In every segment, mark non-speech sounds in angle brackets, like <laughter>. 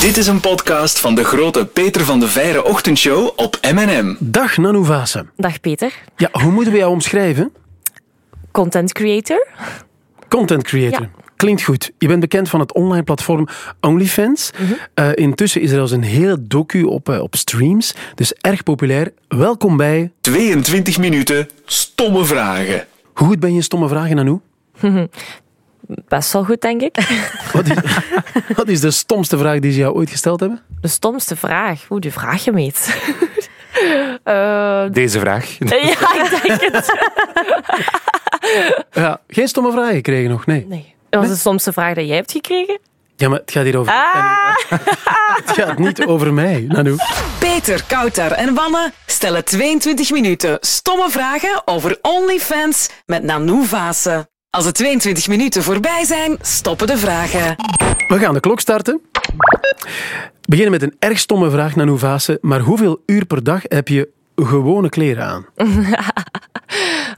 Dit is een podcast van de grote Peter van de Veire ochtendshow op M&M. Dag Nanou Vase. Dag Peter, Ja, hoe moeten we jou omschrijven? content creator. Content creator. Ja. Klinkt goed. Je bent bekend van het online platform OnlyFans. Mhm. Eh, intussen is er als een hele docu op, eh, op streams. Dus erg populair. Welkom bij... 22 minuten stomme vragen. Hoe goed ben je in stomme vragen, Nanou? <laughs> Best wel goed, denk ik. <laughs> Wat is, wat is de stomste vraag die ze jou ooit gesteld hebben? De stomste vraag. Hoe die vraag je meet. <laughs> Eh, Deze vraag. <laughs> ja, ik denk het. Ja, geen stomme vragen gekregen nog, nee. Nee. Dat was de stomste vraag die jij hebt gekregen? Ja, maar het gaat hier over... Ah, Het gaat niet over mij, Nanou. Peter, Kouter en Wanne stellen 22 minuten stomme vragen over OnlyFans met Nanou Vase. Als de 22 minuten voorbij zijn, stoppen de vragen. We gaan de klok starten. We beginnen met een erg stomme vraag, Nanou Vase. Maar hoeveel uur per dag heb je gewone kleren aan? <laughs>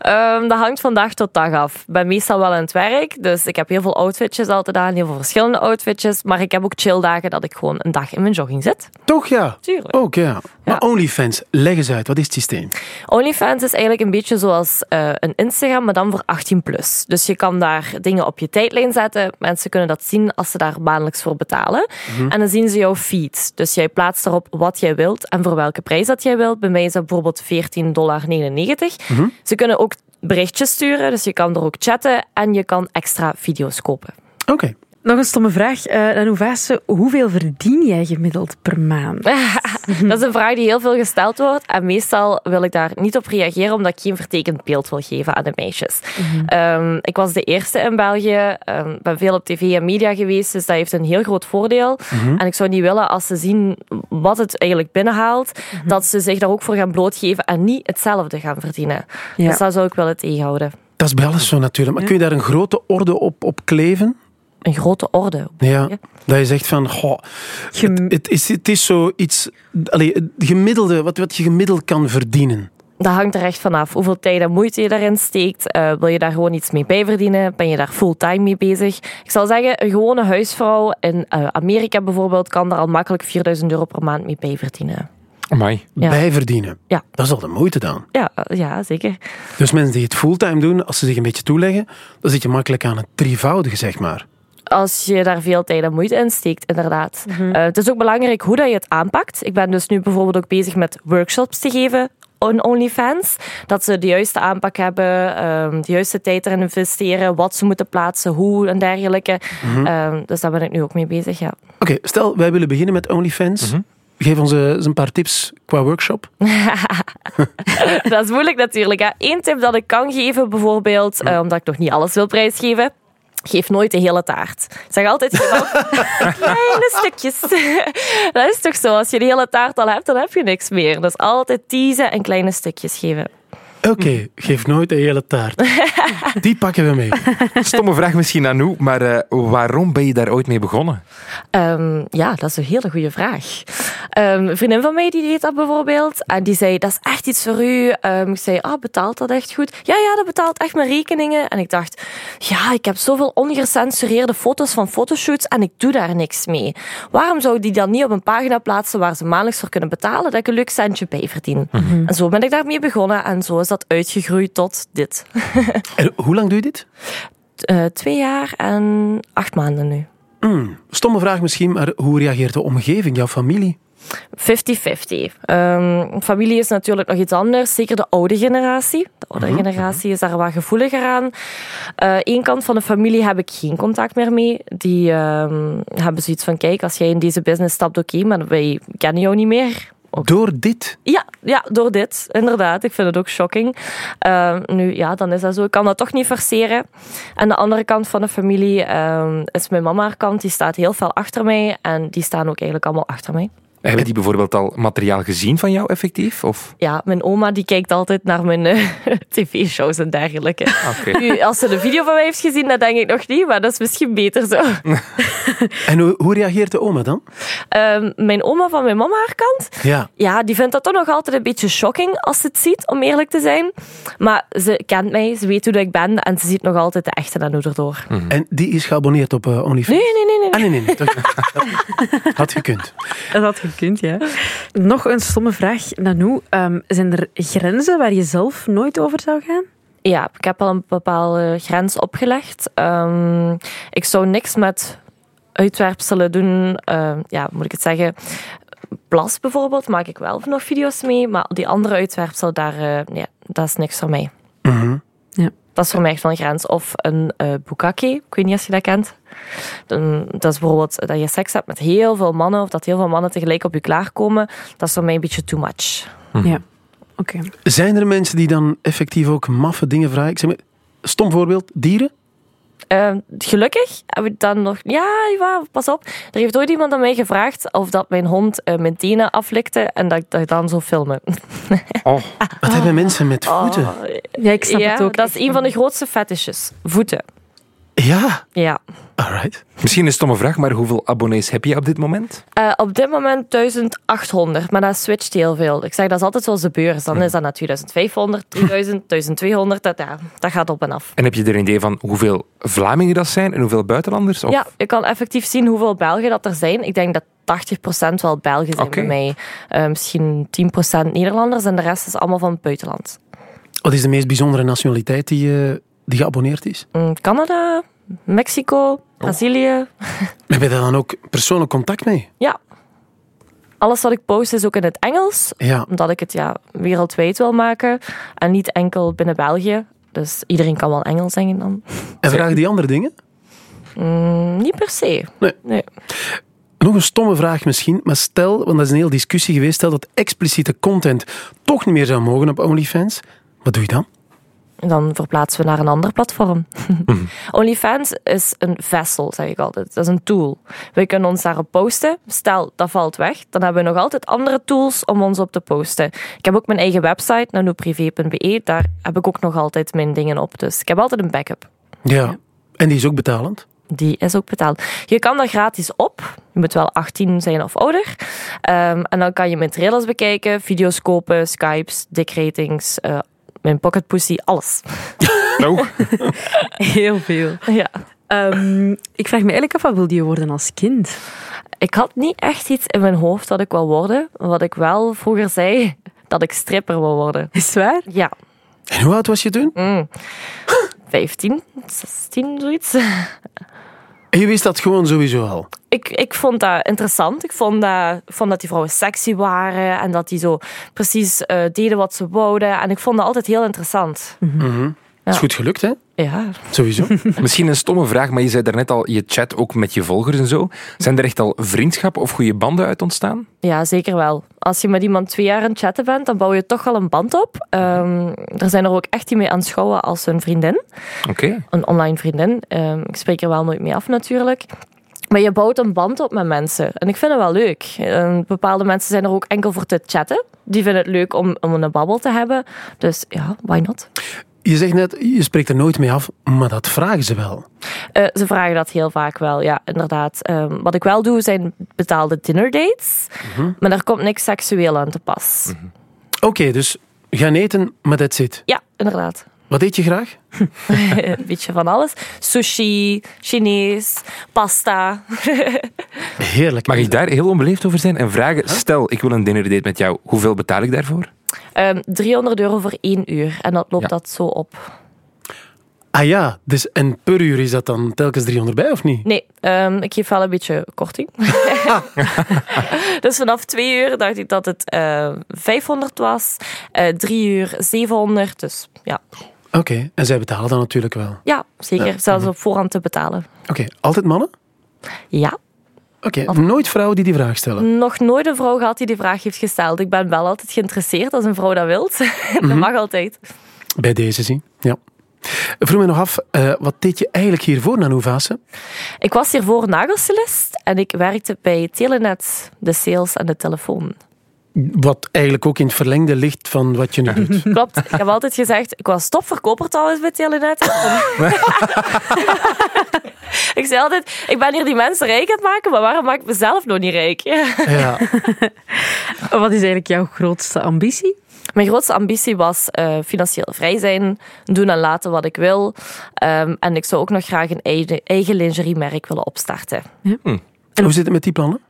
Ehm, dat hangt van dag tot dag af. Ik ben meestal wel aan het werk, dus ik heb heel veel outfitjes altijd aan, heel veel verschillende outfitjes. Maar ik heb ook chilldagen dat ik gewoon een dag in mijn jogging zit. Toch ja? Tuurlijk. Ook ja. Maar. OnlyFans, leg eens uit. Wat is het systeem? OnlyFans is eigenlijk een beetje zoals eh, een Instagram, maar dan voor 18 plus. Dus je kan daar dingen op je tijdlijn zetten. Mensen kunnen dat zien als ze daar maandelijks voor betalen. En dan zien ze jouw feed. Dus jij plaatst erop wat jij wilt en voor welke prijs dat jij wilt. Bij mij is dat bijvoorbeeld 14,99 dollar. Ze kunnen ook berichtjes sturen, dus je kan er ook chatten en je kan extra video's kopen. Oké. Nog een stomme vraag. Uh, hoeveel verdien jij gemiddeld per maand? <laughs> dat is een vraag die heel veel gesteld wordt. En meestal wil ik daar niet op reageren, omdat ik geen vertekend beeld wil geven aan de meisjes. Ehm, ik was de eerste in België. Um, ben veel op tv en media geweest, dus dat heeft een heel groot voordeel. En ik zou niet willen, als ze zien wat het eigenlijk binnenhaalt, dat ze zich daar ook voor gaan blootgeven en niet hetzelfde gaan verdienen. Ja. Dus dat zou ik willen tegenhouden. Dat is bij alles zo natuurlijk. Maar kun je daar een grote orde op, op kleven? Een grote orde. Ja. Dat je zegt van, goh, Gem- het, het is, het is zoiets... Allee, het gemiddelde, wat, wat je gemiddeld kan verdienen. Dat hangt er echt vanaf. Hoeveel tijd en moeite je daarin steekt. Eh, wil je daar gewoon iets mee bijverdienen? Ben je daar fulltime mee bezig? Ik zal zeggen, een gewone huisvrouw in eh, Amerika bijvoorbeeld kan daar al makkelijk 4000 euro per maand mee bijverdienen. Amai. Ja. Bijverdienen. Ja. Dat is al de moeite dan. Ja, eh, ja, zeker. Dus mensen die het fulltime doen, als ze zich een beetje toeleggen, dan zit je makkelijk aan het drievoudige, zeg maar. Als je daar veel tijd en moeite in steekt, inderdaad. Eh, het is ook belangrijk hoe dat je het aanpakt. Ik ben dus nu bijvoorbeeld ook bezig met workshops te geven on OnlyFans. Dat ze de juiste aanpak hebben, ehm, de juiste tijd erin investeren, wat ze moeten plaatsen, hoe en dergelijke. Ehm, dus daar ben ik nu ook mee bezig, ja. Oké, stel, wij willen beginnen met OnlyFans. Geef ons eh, eens een paar tips qua workshop. <laughs> <laughs> dat is moeilijk natuurlijk. Hè. Eén tip dat ik kan geven, bijvoorbeeld, eh, omdat ik nog niet alles wil prijsgeven. Geef nooit de hele taart. Zeg altijd <laughs> kleine stukjes. <laughs> dat is toch zo? Als je de hele taart al hebt, dan heb je niks meer. Dus altijd teasen en kleine stukjes geven. Oké, geef nooit de hele taart. <laughs> Die pakken we mee. Stomme vraag misschien aan u, maar eh, waarom ben je daar ooit mee begonnen? Ehm, ja, dat is een hele goede vraag. Ehm, een vriendin van mij die deed dat bijvoorbeeld. En die zei, dat is echt iets voor u. Ehm, ik zei, ah, betaalt dat echt goed? Ja, ja, dat betaalt echt mijn rekeningen. En ik dacht, ja, ik heb zoveel ongecensureerde foto's van fotoshoots en ik doe daar niks mee. Waarom zou ik die dan niet op een pagina plaatsen waar ze maandelijks voor kunnen betalen, dat ik een leuk centje bij verdien? En zo ben ik daarmee begonnen en zo is dat uitgegroeid tot dit. <laughs> En hoe lang doe je dit? Eh, twee jaar en acht maanden nu. Hmm, stomme vraag misschien, maar hoe reageert de omgeving, jouw familie? 50-50. Ehm, familie is natuurlijk nog iets anders. Zeker de oude generatie. De oude generatie is daar wat gevoeliger aan. Eén kant van de familie heb ik geen contact meer mee. Die ehm, hebben zoiets van, kijk, als jij in deze business stapt, oké, maar wij kennen jou niet meer. Door dit? Ja, ja, door dit, inderdaad. Ik vind het ook shocking. Ehm, nu, ja, dan is dat zo. Ik kan dat toch niet verseren. En de andere kant van de familie ehm, is mijn mama kant. Die staat heel veel achter mij. En die staan ook eigenlijk allemaal achter mij. Hebben die bijvoorbeeld al materiaal gezien van jou effectief? Of? Ja, mijn oma die kijkt altijd naar mijn eh, <laughs> tv-shows en dergelijke. Oké. Nu, als ze de video van mij heeft gezien, dat denk ik nog niet, maar dat is misschien beter zo. <laughs> En hoe, hoe reageert de oma dan? Ehm, mijn oma van mijn mama haar kant, Ja. ja, die vindt dat toch nog altijd een beetje shocking als ze het ziet, om eerlijk te zijn. Maar ze kent mij, ze weet hoe dat ik ben en ze ziet nog altijd de echte Nanoe erdoor. En die is geabonneerd op eh, OnlyFans? Nee, nee, nee, nee. Ah, nee, nee, nee. <laughs> Had gekund. Dat had gekund, <laughs> ja. Nog een stomme vraag, Nanou. Ehm, zijn er grenzen waar je zelf nooit over zou gaan? Ja, ik heb al een bepaalde grens opgelegd. Ehm, ik zou niks met uitwerpselen doen. Ehm, ja, moet ik het zeggen? Plas bijvoorbeeld maak ik wel nog video's mee, maar die andere uitwerpselen, daar, nee, dat is niks voor mij. Mhm. Dat is voor mij echt wel een grens. Of een eh bukake, ik weet niet of je dat kent. Dan- Dat is bijvoorbeeld dat je seks hebt met heel veel mannen, of dat heel veel mannen tegelijk op je klaarkomen. Dat is voor mij een beetje too much. Ja. Oké. Zijn er mensen die dan effectief ook maffe dingen vragen? Ik zeg maar, stom voorbeeld, dieren? Eh, gelukkig heb ik dan nog... Ja, ja, pas op. Er heeft ooit iemand aan mij gevraagd of dat mijn hond eh, mijn tenen aflikte en dat ik dat dan zou filmen. <laughs> Oh, Wat hebben mensen met voeten? Oh, Ja, ik snap ja, het ook. dat is een van de grootste fetishes. Voeten. Ja, Ja. alright. misschien een stomme vraag, maar hoeveel abonnees heb je op dit moment? Eh, op dit moment 1800, maar dat switcht heel veel. Ik zeg, dat is altijd zoals de beurs. Dan is dat naar 2500, 3000, 1200. Dat, ja, dat gaat op en af. En heb je er een idee van hoeveel Vlamingen dat zijn en hoeveel buitenlanders? Of? Ja, je kan effectief zien hoeveel Belgen dat er zijn. Ik denk dat 80% wel Belgen zijn bij mij. Eh, misschien 10% Nederlanders en de rest is allemaal van het buitenland. Wat is de meest bijzondere nationaliteit die, eh, die geabonneerd is? Mm, Canada, Mexico, Brazilië. <laughs> Heb je daar dan ook persoonlijk contact mee? Ja. Alles wat ik post is ook in het Engels, Ja. omdat ik het ja, wereldwijd wil maken en niet enkel binnen België. Dus iedereen kan wel Engels zingen dan. En vragen die andere dingen? Mm, niet per se. Nee. nee. Nog een stomme vraag misschien, maar stel, want dat is een hele discussie geweest, stel dat expliciete content toch niet meer zou mogen op OnlyFans. Wat doe je dan? Dan verplaatsen we naar een ander platform. <laughs> OnlyFans is een vessel, zeg ik altijd. Dat is een tool. We kunnen ons daarop posten. Stel, dat valt weg. Dan hebben we nog altijd andere tools om ons op te posten. Ik heb ook mijn eigen website, nanoprivé.be. Daar heb ik ook nog altijd mijn dingen op. Dus ik heb altijd een backup. Ja. En die is ook betalend? Die is ook betaald. Je kan daar gratis op. Je moet wel 18 zijn of ouder. Ehm, en dan kan je mijn trailers bekijken, video's kopen, Skypes, dickratings, eh mijn pocket pussy, alles. <laughs> Nou, <laughs> Heel veel. Ja. Ehm, ik vraag me eigenlijk af, wat wilde je worden als kind? Ik had niet echt iets in mijn hoofd dat ik wil worden. Wat ik wel vroeger zei, dat ik stripper wil worden. Is het waar? Ja. En hoe oud was je toen? Mm. 15, 16, zoiets. Je wist dat gewoon sowieso al. Ik, ik vond dat interessant. Ik vond dat, vond dat die vrouwen sexy waren en dat die zo precies eh, deden wat ze wouden. En ik vond dat altijd heel interessant. Is goed gelukt, hè? Ja. Sowieso. <laughs> misschien een stomme vraag, maar je zei daarnet al, je chat ook met je volgers en zo. Zijn er echt al vriendschappen of goede banden uit ontstaan? ja, zeker wel. Als je met iemand twee jaar aan het chatten bent, dan bouw je toch wel een band op. Ehm, er zijn er ook echt die mee aanschouwen als een vriendin. Oké. een online vriendin. Ehm, ik spreek er wel nooit mee af natuurlijk. Maar je bouwt een band op met mensen. En ik vind het wel leuk. Ehm, bepaalde mensen zijn er ook enkel voor te chatten. Die vinden het leuk om, om een babbel te hebben. Dus ja, why not? Je zegt net, je spreekt er nooit mee af, maar dat vragen ze wel. Eh, ze vragen dat heel vaak wel, ja, inderdaad. Ehm, wat ik wel doe, zijn betaalde dinner dates. Maar daar komt niks seksueel aan te pas. Oké, dus gaan eten, maar that's it. Ja, inderdaad. Wat eet je graag? <laughs> een beetje van alles. Sushi, Chinees, pasta. Heerlijk. Mag ik daar heel onbeleefd over zijn en vragen, stel ik wil een dinnerdate met jou, hoeveel betaal ik daarvoor? Ehm 300 euro voor één uur. En dat loopt Ja. dat zo op. Ah ja, dus en per uur is dat dan telkens 300 bij, of niet? Nee, ehm, ik geef wel een beetje korting. <laughs> <laughs> dus vanaf twee uur dacht ik dat het eh 500 was. Eh drie uur 700. Dus ja, Oké, en zij betalen dan natuurlijk wel. ja zeker. Zelfs op voorhand te betalen. Oké, altijd mannen? Ja, Oké, nooit vrouwen die die vraag stellen. nog nooit een vrouw gehad die die vraag heeft gesteld. Ik ben wel altijd geïnteresseerd als een vrouw dat wilt. <laughs> dat mag altijd. Bij deze zien, ja. Vroeg me nog af, eh, wat deed je eigenlijk hiervoor, Nanou Vase? Ik was hiervoor nagelstylist en ik werkte bij Telenet, de sales en de telefoon. Wat eigenlijk ook in het verlengde ligt van wat je nu doet. <laughs> Klopt. Ik heb altijd gezegd, ik was topverkoper trouwens bij Telenet. <laughs> ik zei altijd, ik ben hier die mensen rijk aan het maken, maar waarom maak ik mezelf nog niet rijk? Ja. <laughs> Wat is eigenlijk jouw grootste ambitie? Mijn grootste ambitie was uh, financieel vrij zijn, doen en laten wat ik wil. Um, en ik zou ook nog graag een eigen, eigen lingeriemerk willen opstarten. Ja. Hm. En hoe zit het met die plannen?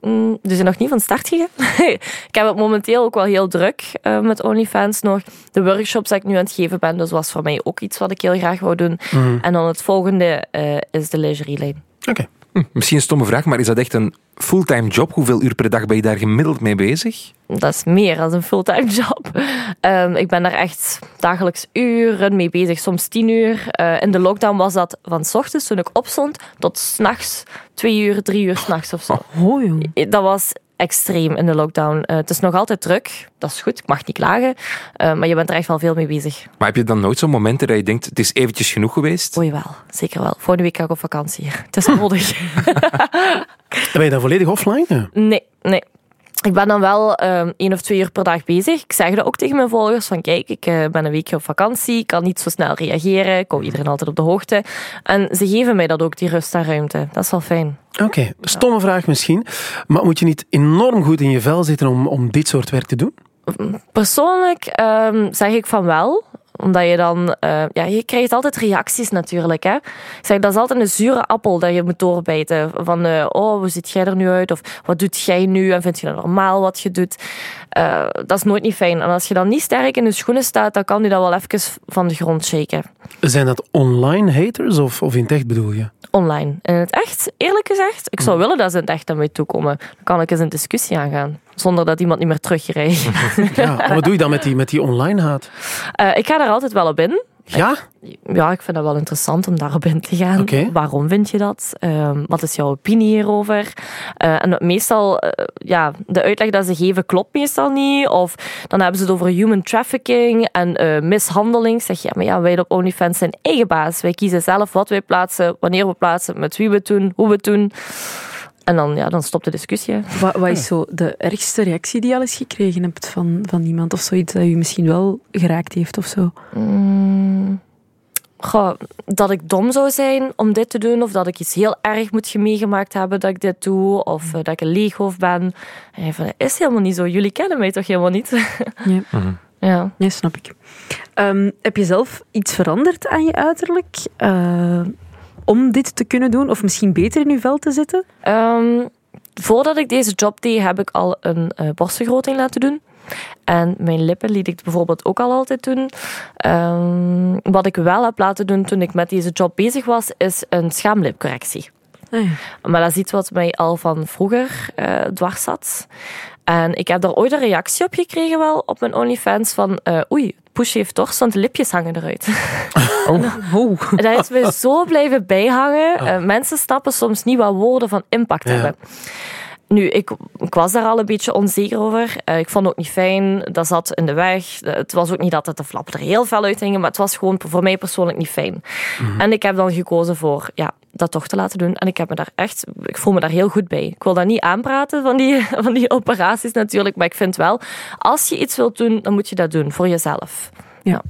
Mm, die zijn nog niet van start gegaan. <laughs> ik heb het momenteel ook wel heel druk uh, met OnlyFans nog. De workshops die ik nu aan het geven ben, dus was voor mij ook iets wat ik heel graag wou doen. Mm. En dan het volgende uh, is de lingerielijn. Oké. Okay. Hm, misschien een stomme vraag, maar is dat echt een fulltime job? Hoeveel uur per dag ben je daar gemiddeld mee bezig? Dat is meer dan een fulltime <laughs> job. Um, ik ben daar echt dagelijks uren mee bezig, soms tien uur. Uh, in de lockdown was dat van s ochtends toen ik opstond tot s'nachts, twee uur, drie uur s'nachts of zo. Oh, joh. Dat was extreem in de lockdown. Uh, het is nog altijd druk, dat is goed, ik mag niet klagen, uh, maar je bent er echt wel veel mee bezig. Maar heb je dan nooit zo'n momenten dat je denkt, het is eventjes genoeg geweest? Oei wel, zeker wel. Volgende week ga ik op vakantie. <laughs> Het is nodig. <laughs> ben je dan volledig offline? Nee, nee. Ik ben dan wel um, één of twee uur per dag bezig. Ik zeg dat ook tegen mijn volgers: van kijk, ik uh, ben een weekje op vakantie, ik kan niet zo snel reageren, ik hou iedereen altijd op de hoogte. En ze geven mij dat ook, die rust en ruimte. Dat is wel fijn. Oké, okay. stomme vraag misschien, maar moet je niet enorm goed in je vel zitten om, om dit soort werk te doen? Persoonlijk um, zeg ik van wel omdat je dan, uh, ja, je krijgt altijd reacties natuurlijk. Hè. Ik zeg, dat is altijd een zure appel dat je moet doorbijten. Van, uh, oh, hoe ziet jij er nu uit? Of wat doet jij nu? En vind je dat normaal wat je doet? Uh, dat is nooit niet fijn. En als je dan niet sterk in de schoenen staat, dan kan je dat wel even van de grond shaken. Zijn dat online haters of, of in het echt bedoel je? Online. In het echt, eerlijk gezegd, ik zou willen dat ze in het echt naar mij toekomen. Dan kan ik eens een discussie aangaan zonder dat iemand niet meer terugrijdt. <laughs> Ja, wat doe je dan met die, met die online haat? Uh, ik ga daar altijd wel op in. Ja? Ja, ik vind dat wel interessant om daarop in te gaan. Okay. Waarom vind je dat? Um, wat is jouw opinie hierover? Uh, en meestal, uh, ja, de uitleg dat ze geven klopt meestal niet. Of dan hebben ze het over human trafficking en uh, mishandeling. Zeg je, ja, maar ja, wij op OnlyFans zijn eigen baas. Wij kiezen zelf wat wij plaatsen, wanneer we plaatsen, met wie we het doen, hoe we het doen. En dan, ja, dan stopt de discussie. Wat, wat, is zo de ergste reactie die je al eens gekregen hebt van, van iemand? Of zoiets dat je misschien wel geraakt heeft of zo? Mm, goh, dat ik dom zou zijn om dit te doen. Of dat ik iets heel erg moet meegemaakt hebben dat ik dit doe. Of uh, dat ik een leeghoofd ben. En van, dat is helemaal niet zo. Jullie kennen mij toch helemaal niet? <laughs> Ja. Mhm. ja. ja, snap ik. Um, heb je zelf iets veranderd aan je uiterlijk? Uh, om dit te kunnen doen? Of misschien beter in je vel te zitten? Um, voordat ik deze job deed, heb ik al een uh, borstvergroting laten doen. En mijn lippen liet ik bijvoorbeeld ook al altijd doen. Um, wat ik wel heb laten doen toen ik met deze job bezig was, is een schaamlipcorrectie. Ah. Maar dat is iets wat mij al van vroeger uh, dwars zat. En ik heb daar ooit een reactie op gekregen wel op mijn OnlyFans van uh, oei, Push heeft toch, want de lipjes hangen eruit. <laughs> Oh. oh. Dat is me zo blijven bijhangen. Uh, mensen snappen soms niet wat woorden van impact Ja. hebben. Nu, ik, ik was daar al een beetje onzeker over. Uh, ik vond het ook niet fijn. Dat zat in de weg. Het was ook niet dat het de flappen er heel fel uithingen, maar het was gewoon voor mij persoonlijk niet fijn. En ik heb dan gekozen voor ja, dat toch te laten doen. En ik heb me daar echt, ik voel me daar heel goed bij. Ik wil daar niet aanpraten van die, <laughs> van die operaties natuurlijk, maar ik vind wel, als je iets wilt doen, dan moet je dat doen voor jezelf. Ja.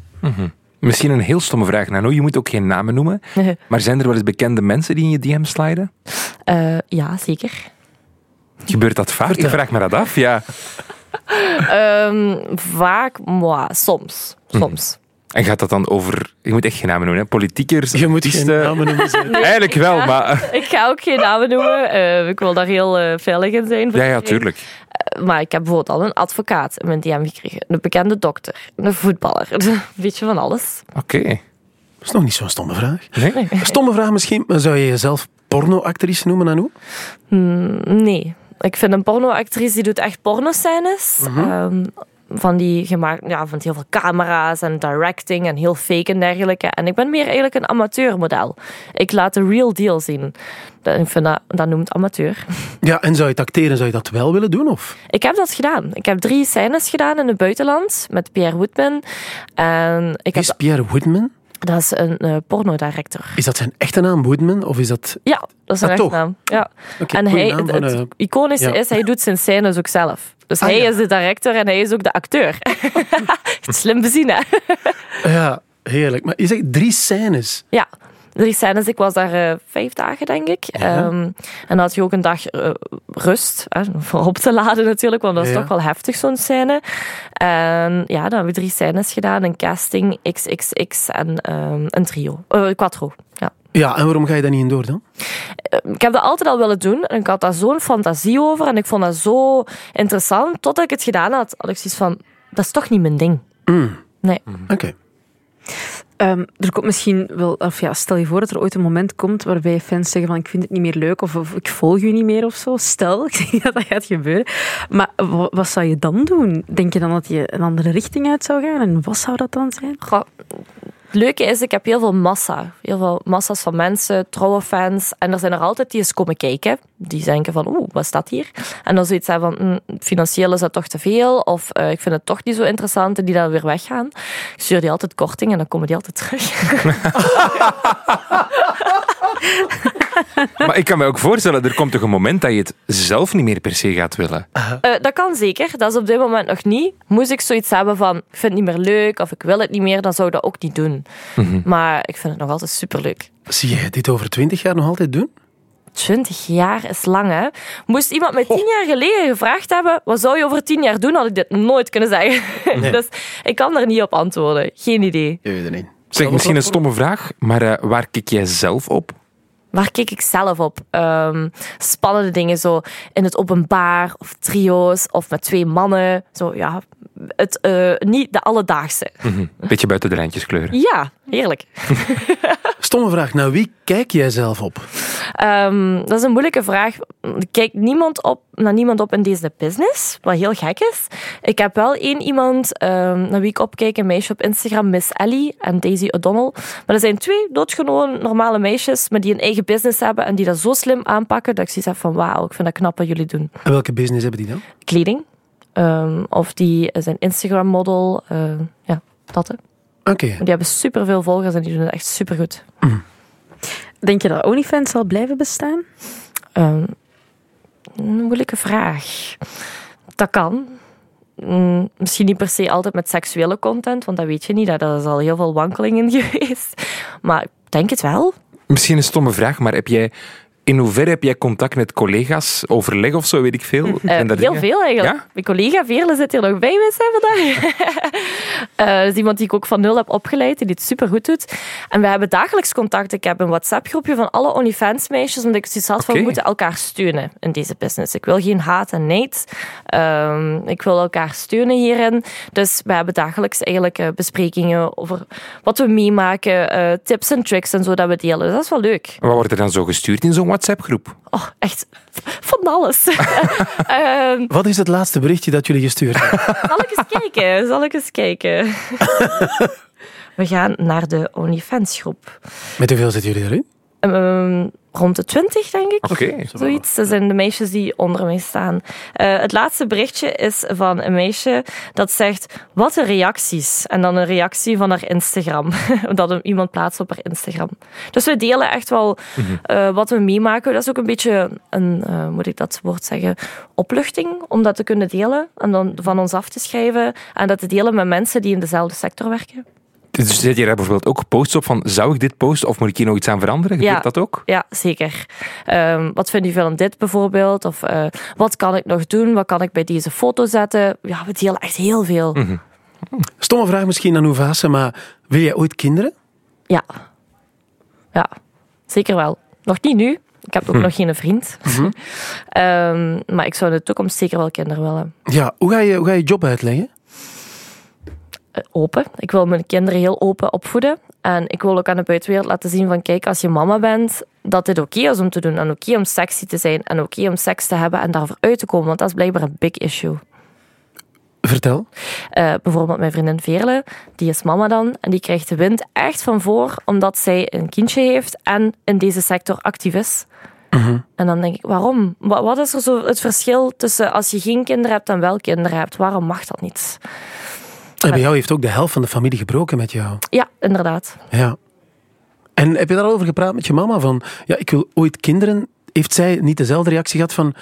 Misschien een heel stomme vraag, Nano. Je moet ook geen namen noemen. <laughs> Maar zijn er wel eens bekende mensen die in je DM sliden? Uh, ja, zeker. Gebeurt dat vaak? Vertel. Ik vraag me dat af, ja. Um, vaak, moi, soms. Soms. En gaat dat dan over... Je moet echt geen namen noemen, hè? Politiekers, Je moet geen namen noemen. <laughs> Eigenlijk wel, maar... Ik ga ook geen namen noemen. Uh, ik wil daar heel uh, veilig in zijn. voor Ja, ja, tuurlijk. Uh, maar ik heb bijvoorbeeld al een advocaat in mijn DM gekregen. Een bekende dokter. Een voetballer. <laughs> Een beetje van alles. Oké. Dat is nog niet zo'n stomme vraag. Nee? Een stomme vraag misschien, maar zou je jezelf pornoactrice noemen, Nanou? Hmm, nee. Ik vind een pornoactrice die doet echt pornoscènes. Um, van die gemaakt, ja, van heel veel camera's en directing en heel fake en dergelijke. En ik ben meer eigenlijk een amateurmodel. Ik laat de real deal zien. Dat, ik vind dat, dat noemt amateur. <laughs> Ja, en zou je het acteren, zou je dat wel willen doen? Of? Ik heb dat gedaan. Ik heb drie scènes gedaan in het buitenland met Pierre Woodman. En ik Wie heb is Pierre Woodman? Dat is een uh, pornodirector. Is dat zijn echte naam, Woodman? Of is dat... Ja, dat is een Ah, echte toch? naam. Ja. En hij, naam het, eh, iconische ja. is, hij doet zijn scènes ook zelf. Dus Ah, hij ja. is de director en hij is ook de acteur. <laughs> Slim bezien, hè? Ja, heerlijk. Maar je zegt drie scènes. Ja, drie scènes. Ik was daar eh, vijf dagen, denk ik. Ehm, en dan had je ook een dag eh, rust, hè, voor op te laden natuurlijk, want dat is Ja. toch wel heftig, zo'n scène. En ja, dan hebben we drie scènes gedaan. Een casting, XXX en ehm, een trio. Eh, quattro, ja. Ja, en waarom ga je daar niet in door dan? Eh, Ik heb dat altijd al willen doen en ik had daar zo'n fantasie over en ik vond dat zo interessant. Totdat ik het gedaan had, had ik zoiets van, dat is toch niet mijn ding. Mm, Nee. Oké. Ehm, er komt misschien wel, of ja, stel je voor dat er ooit een moment komt waarbij fans zeggen van ik vind het niet meer leuk of, of ik volg je niet meer of zo. Stel, <laughs> ik denk dat dat gaat gebeuren. Maar wa- wat zou je dan doen? Denk je dan dat je een andere richting uit zou gaan? En wat zou dat dan zijn? Het leuke is, ik heb heel veel massa. Heel veel massa's van mensen, trouwe fans. En er zijn er altijd die eens komen kijken. Die denken van, oeh, wat staat hier? En dan zoiets hebben van, hm, financieel is dat toch te veel. Of eh, ik vind het toch niet zo interessant. En die dan weer weggaan. Ik stuur die altijd korting en dan komen die altijd terug. <laughs> <laughs> Maar ik kan me ook voorstellen, er komt toch een moment dat je het zelf niet meer per se gaat willen. Eh, dat kan zeker. Dat is op dit moment nog niet. Moest ik zoiets hebben van, ik vind het niet meer leuk. Of ik wil het niet meer, dan zou ik dat ook niet doen. Maar ik vind het nog altijd superleuk. Zie jij dit over twintig jaar nog altijd doen? 20 jaar is lang, hè? Moest iemand mij tien jaar geleden gevraagd hebben, wat zou je over tien jaar doen, had ik dit nooit kunnen zeggen. <laughs> dus ik kan er niet op antwoorden. Geen idee. Je weet het niet. Zeg, misschien een stomme vraag, maar eh, waar kijk jij zelf op? Waar kijk ik zelf op? Ehm, spannende dingen, zo in het openbaar, of trio's, of met twee mannen. Zo, ja, het, eh, niet de alledaagse. Hm. Beetje buiten de lijntjes kleuren. Ja, heerlijk. <laughs> Stomme vraag. Naar wie kijk jij zelf op? Ehm, dat is een moeilijke vraag. Er kijkt niemand op, naar niemand op in deze business, wat heel gek is. Ik heb wel één iemand ehm, naar wie ik opkijk, een meisje op Instagram, Miss Ellie en Daisy O'Donnell. Maar er zijn twee doodgewoon normale meisjes, maar die een eigen business hebben en die dat zo slim aanpakken, dat ik zoiets heb van wauw, ik vind dat knap wat jullie doen. En welke business hebben die dan? Kleding, ehm, of die zijn Instagram-model, ehm, ja, dat hè. Oké. Die hebben superveel volgers en die doen het echt supergoed. Denk je dat OnlyFans zal blijven bestaan? Ehm, een moeilijke vraag. Dat kan. Mm, misschien niet per se altijd met seksuele content, want dat weet je niet. Daar is al heel veel wankelingen <laughs> geweest. Maar ik denk het wel. Misschien een stomme vraag, maar heb jij, in hoeverre heb jij contact met collega's, overleg of zo, weet ik veel? Eh, heel dingen? veel eigenlijk. Ja? Mijn collega Veerle zit hier nog bij me zijn vandaag. Dat is iemand die ik ook van nul heb opgeleid, die dit supergoed doet. En we hebben dagelijks contact. Ik heb een WhatsApp-groepje van alle OnlyFans-meisjes, omdat ik zoiets had van, we moeten elkaar steunen in deze business. Ik wil geen haat en neid. Ehm, ik wil elkaar steunen hierin. Dus we hebben dagelijks eigenlijk eh, besprekingen over wat we meemaken, eh, tips en tricks en zo dat we delen. Dus dat is wel leuk. Wat wordt er dan zo gestuurd in zo'n WhatsApp-groep? Oh, echt van alles. <laughs> Ehm, Wat is het laatste berichtje dat jullie gestuurd hebben? <laughs> Zal ik eens kijken? Zal ik eens kijken? <laughs> We gaan naar de OnlyFans groep. Met hoeveel zitten jullie erin? Ehm, rond de 20, denk ik. Oké. Zoiets. Dat zijn de meisjes die onder mij staan. Eh, het laatste berichtje is van een meisje dat zegt: Wat een reacties. En dan een reactie van haar Instagram. <laughs> dat iemand plaatst op haar Instagram. Dus we delen echt wel eh, wat we meemaken. Dat is ook een beetje een, eh, moet ik dat woord zeggen, opluchting om dat te kunnen delen. En dan van ons af te schrijven. En dat te delen met mensen die in dezelfde sector werken. Dus zet je daar bijvoorbeeld ook posts op van, zou ik dit posten of moet ik hier nog iets aan veranderen? Gebeurt Ja. dat ook? Ja, zeker. Ehm, wat vind je van dit bijvoorbeeld? Of eh, wat kan ik nog doen? Wat kan ik bij deze foto zetten? Ja, we delen echt heel veel. Stomme vraag misschien aan Ouvase, maar wil jij ooit kinderen? Ja. Ja, zeker wel. Nog niet nu. Ik heb ook nog geen vriend. <laughs> Ehm, maar ik zou in de toekomst zeker wel kinderen willen. Ja, hoe ga je, hoe ga je job uitleggen? Eh, open. Ik wil mijn kinderen heel open opvoeden. En ik wil ook aan de buitenwereld laten zien van kijk, als je mama bent, dat dit oké is om te doen. En oké om sexy te zijn. En oké om seks te hebben en daarvoor uit te komen. Want dat is blijkbaar een big issue. Vertel. Eh, bijvoorbeeld mijn vriendin Veerle, die is mama dan. En die krijgt de wind echt van voor, omdat zij een kindje heeft en in deze sector actief is. En dan denk ik, waarom? Wa- Wat is er zo het verschil tussen als je geen kinderen hebt en wel kinderen hebt? Waarom mag dat niet? En bij jou heeft ook de helft van de familie gebroken met jou. Ja, inderdaad. Ja. En heb je daar al over gepraat met je mama? Van, ja, ik wil ooit kinderen. Heeft zij niet dezelfde reactie gehad van...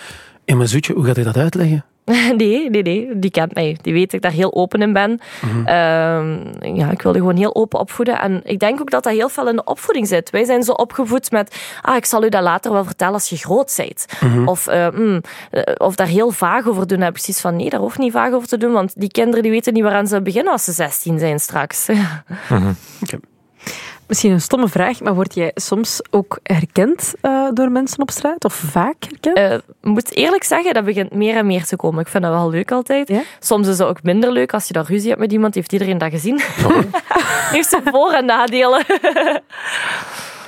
In mijn zoetje, hoe gaat hij dat uitleggen? <laughs> Nee, nee, nee. Die kent mij. Die weet dat ik daar heel open in ben. Ehm, ja, ik wilde gewoon heel open opvoeden. En ik denk ook dat dat heel veel in de opvoeding zit. Wij zijn zo opgevoed met... Ah, ik zal u dat later wel vertellen als je groot bent. Of, eh, mm, eh, of daar heel vaag over doen. heb ik precies van, nee, daar hoeft niet vaag over te doen. Want die kinderen die weten niet waaraan ze beginnen als ze 16 zijn straks. <laughs> Misschien een stomme vraag, maar word jij soms ook herkend eh, door mensen op straat? Of vaak herkend? Eh, Ik moet eerlijk zeggen, dat begint meer en meer te komen. Ik vind dat wel leuk altijd. Ja? Soms is het ook minder leuk als je daar ruzie hebt met iemand. Heeft iedereen dat gezien? <laughs> Heeft zijn voor- en nadelen. <laughs>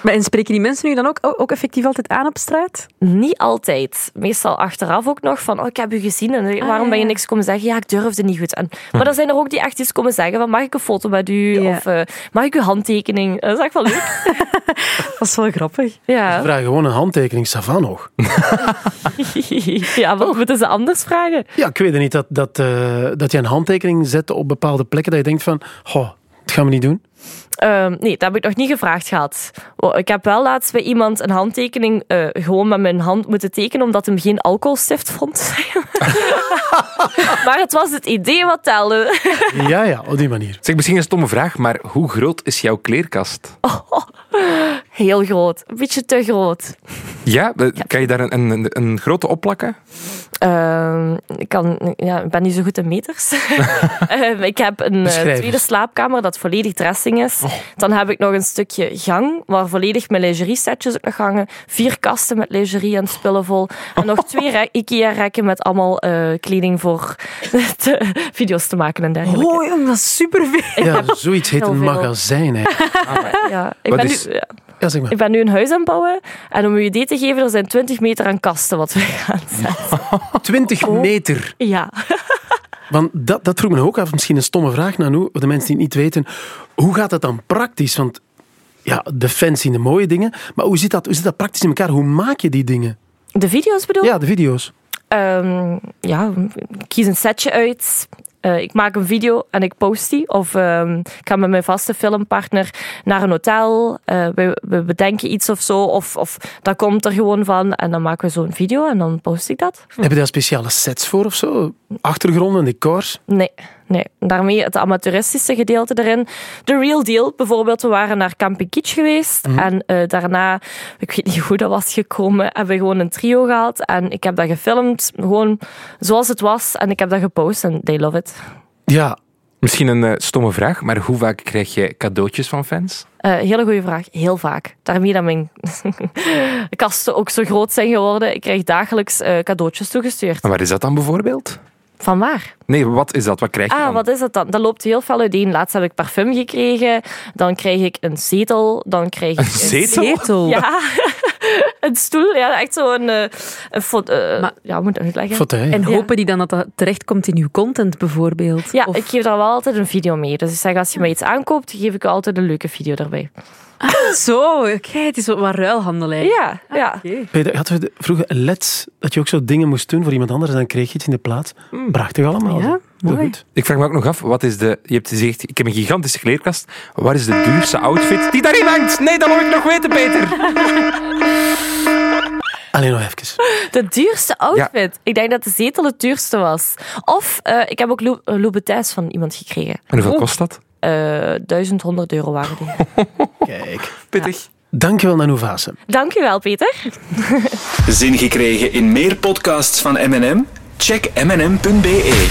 Maar en spreken die mensen nu dan ook, ook effectief altijd aan op straat? Niet altijd. Meestal achteraf ook nog van, oh, ik heb u gezien en waarom ben je niks komen zeggen? Ja, ik durfde niet goed. En, maar dan zijn er ook die echt iets komen zeggen van, mag ik een foto met u? Ja. Of eh, mag ik uw handtekening? Dat is echt wel leuk. <laughs> Dat is wel grappig. Ze Ja, vragen gewoon een handtekening, Savan nog. <laughs> ja wat moeten ze anders vragen? Ja, ik weet het niet dat, dat, eh, dat je een handtekening zet op bepaalde plekken dat je denkt van... Goh, dat gaan we niet doen. Ehm, nee, dat heb ik nog niet gevraagd gehad. Ik heb wel laatst bij iemand een handtekening eh, gewoon met mijn hand moeten tekenen, omdat hij geen alcoholstift vond. <laughs> maar het was het idee wat telde. Ja, ja, op die manier. Zeg, misschien een stomme vraag, maar hoe groot is jouw kleerkast? <laughs> Heel groot. Een beetje te groot. Ja, kan je daar een, een, een grote opplakken? Ehm, ik, kan, ja, ik ben niet zo goed in meters. <laughs> Ehm, ik heb een eh, tweede slaapkamer dat volledig dressing is. Dan heb ik nog een stukje gang waar volledig mijn lingerie-setjes ook nog hangen. Vier kasten met lingerie en spullen vol. En nog twee <laughs> re- IKEA-rekken met allemaal eh, kleding voor <laughs> te- video's te maken en dergelijke. Oh, jong, dat is superveel. Ja, zoiets heet een magazijn. Hè. Ja, ik, Wat ben is- nu, ja, Ja, zeg maar. ik ben nu een huis aan het bouwen. En om u een idee te geven, er zijn 20 meter aan kasten wat we gaan zetten. <laughs> 20 meter. Ja. <laughs> Want dat, dat vroeg me ook af, misschien een stomme vraag, Nanoe, voor de mensen die het niet weten. Hoe gaat dat dan praktisch? Want ja, de fans zien de mooie dingen, maar hoe zit dat, hoe zit dat praktisch in elkaar? Hoe maak je die dingen? De video's bedoel je? Ja, de video's. Ehm, ja, kies een setje uit. Eh, ik maak een video en ik post die. Of ehm, ik ga met mijn vaste filmpartner naar een hotel. Eh, we, we bedenken iets of zo. Of, of dat komt er gewoon van. En dan maken we zo'n video en dan post ik dat. Heb je daar speciale sets voor of zo? Achtergronden, decors? Nee, nee. Daarmee het amateuristische gedeelte erin. De real deal. Bijvoorbeeld, we waren naar Camping Kitsch geweest. En eh, daarna, ik weet niet hoe dat was gekomen, hebben we gewoon een trio gehad. En ik heb dat gefilmd, gewoon zoals het was. En ik heb dat gepost en they love it. Ja, Misschien een eh, stomme vraag, maar hoe vaak krijg je cadeautjes van fans? Eh, hele goede vraag. Heel vaak. Daarmee dat mijn <laughs> kasten ook zo groot zijn geworden. Ik krijg dagelijks eh, cadeautjes toegestuurd. En waar is dat dan bijvoorbeeld? Van waar? Nee, wat is dat? Wat krijg je Ah, dan? wat is het dan? Dat loopt heel veel uiteen. Laatst heb ik parfum gekregen. Dan krijg ik een zetel. Dan krijg ik een, zetel? Zetel. Ja, <laughs> een stoel. Ja, echt zo'n... eh een eh, Maar- ja, moet ik dat uitleggen? fauteuil. En Ja. hopen die dan dat dat terechtkomt in uw content, bijvoorbeeld? Ja, Of- ik geef daar wel altijd een video mee. Dus ik zeg, als je mij iets aankoopt, geef ik je altijd een leuke video erbij. Zo, kijk, het is wat ruilhandel eigenlijk. Ja, ja. Oké. Peter, hadden we vroeger leds dat je ook zo dingen moest doen voor iemand anders en dan kreeg je iets in de plaats? Prachtig allemaal. Ja, goed. Ik vraag me ook nog af, wat is de... Je hebt gezegd, ik heb een gigantische kleerkast. Wat is de duurste outfit die daarin hangt? Nee, dat wil ik nog weten, Peter. <laughs> Alleen nog even. De duurste outfit. Ik denk dat de zetel het duurste was. Of eh, ik heb ook Lou- eh, Louboutins van iemand gekregen. En hoeveel kost dat? Eh 1100 euro waren die. <laughs> Kijk. Pittig. Dankjewel, Nanoe Vaassen. Dank u wel, Peter. Zin gekregen in meer podcasts van M&M? Check mnm.be.